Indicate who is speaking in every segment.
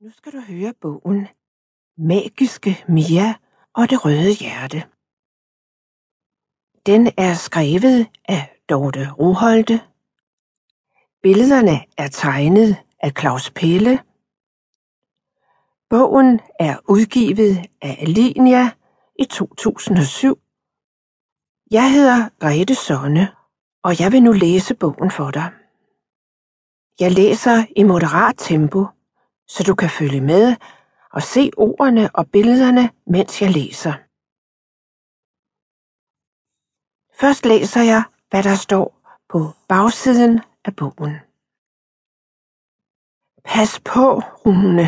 Speaker 1: Nu skal du høre bogen Magiske Mia og det røde hjerte. Den er skrevet af Dorte Roholte. Billederne er tegnet af Claus Pelle. Bogen er udgivet af Alinia i 2007. Jeg hedder Grete Sonne, og jeg vil nu læse bogen for dig. Jeg læser i moderat tempo så du kan følge med og se ordene og billederne, mens jeg læser. Først læser jeg, hvad der står på bagsiden af bogen. Pas på, Rune.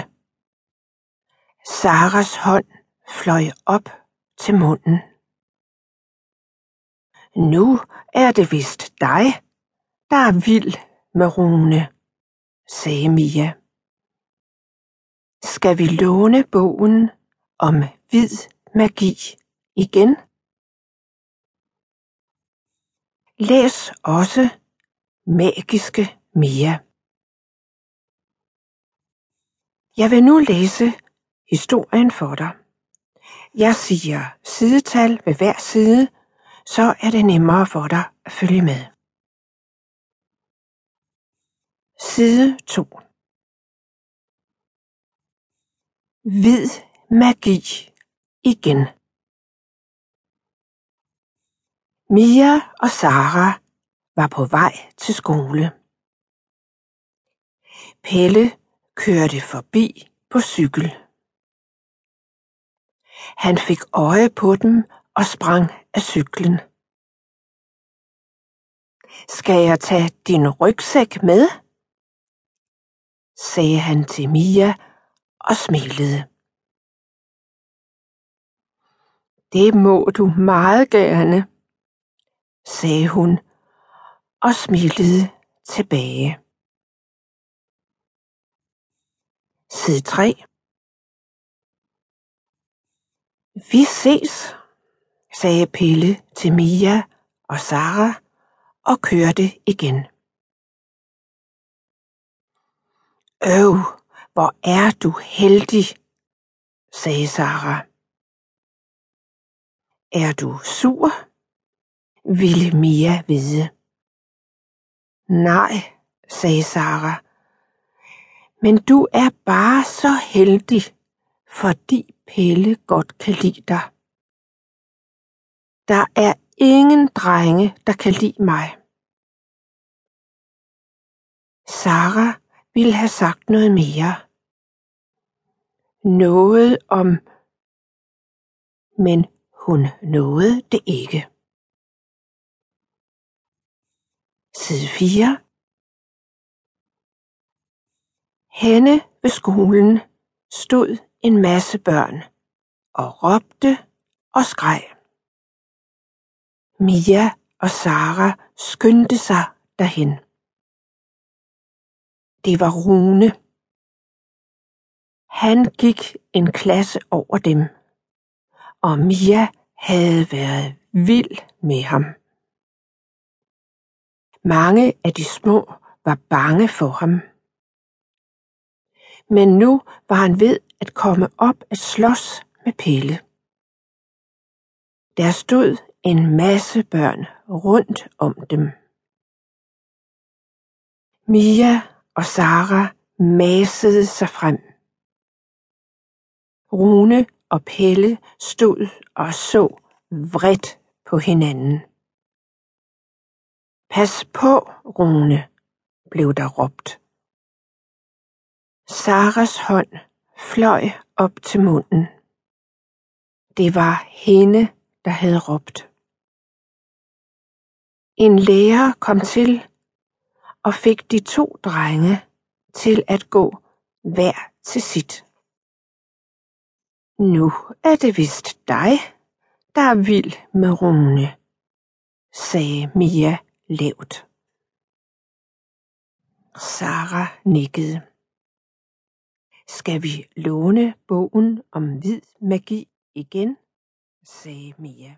Speaker 1: Saras hånd fløj op til munden. Nu er det vist dig, der er vild med Rune, sagde Mia. Skal vi låne bogen om hvid magi igen? Læs også Magiske Mia. Jeg vil nu læse historien for dig. Jeg siger sidetal ved hver side, så er det nemmere for dig at følge med. Side 2 Hvid magi igen. Mia og Sara var på vej til skole. Pelle kørte forbi på cykel. Han fik øje på dem og sprang af cyklen. Skal jeg tage din rygsæk med? sagde han til Mia og smilede. Det må du meget gerne, sagde hun og smilede tilbage. Side 3 Vi ses, sagde Pelle til Mia og Sara og kørte igen. Øv, hvor er du heldig, sagde Sara. Er du sur? ville Mia vide. Nej, sagde Sara. Men du er bare så heldig, fordi Pelle godt kan lide dig. Der er ingen drenge, der kan lide mig. Sara ville have sagt noget mere. Noget om, men hun nåede det ikke. Side 4 Henne ved skolen stod en masse børn og råbte og skreg. Mia og Sara skyndte sig derhen. Det var Rune. Han gik en klasse over dem, og Mia havde været vild med ham. Mange af de små var bange for ham. Men nu var han ved at komme op at slås med Pelle. Der stod en masse børn rundt om dem. Mia og Sara masede sig frem. Rune og Pelle stod og så vredt på hinanden. Pas på, Rune, blev der råbt. Saras hånd fløj op til munden. Det var hende, der havde råbt. En lærer kom til og fik de to drenge til at gå hver til sit. Nu er det vist dig, der er vild med Rune, sagde Mia lavt. Sara nikkede. Skal vi låne bogen om hvid magi igen? sagde Mia.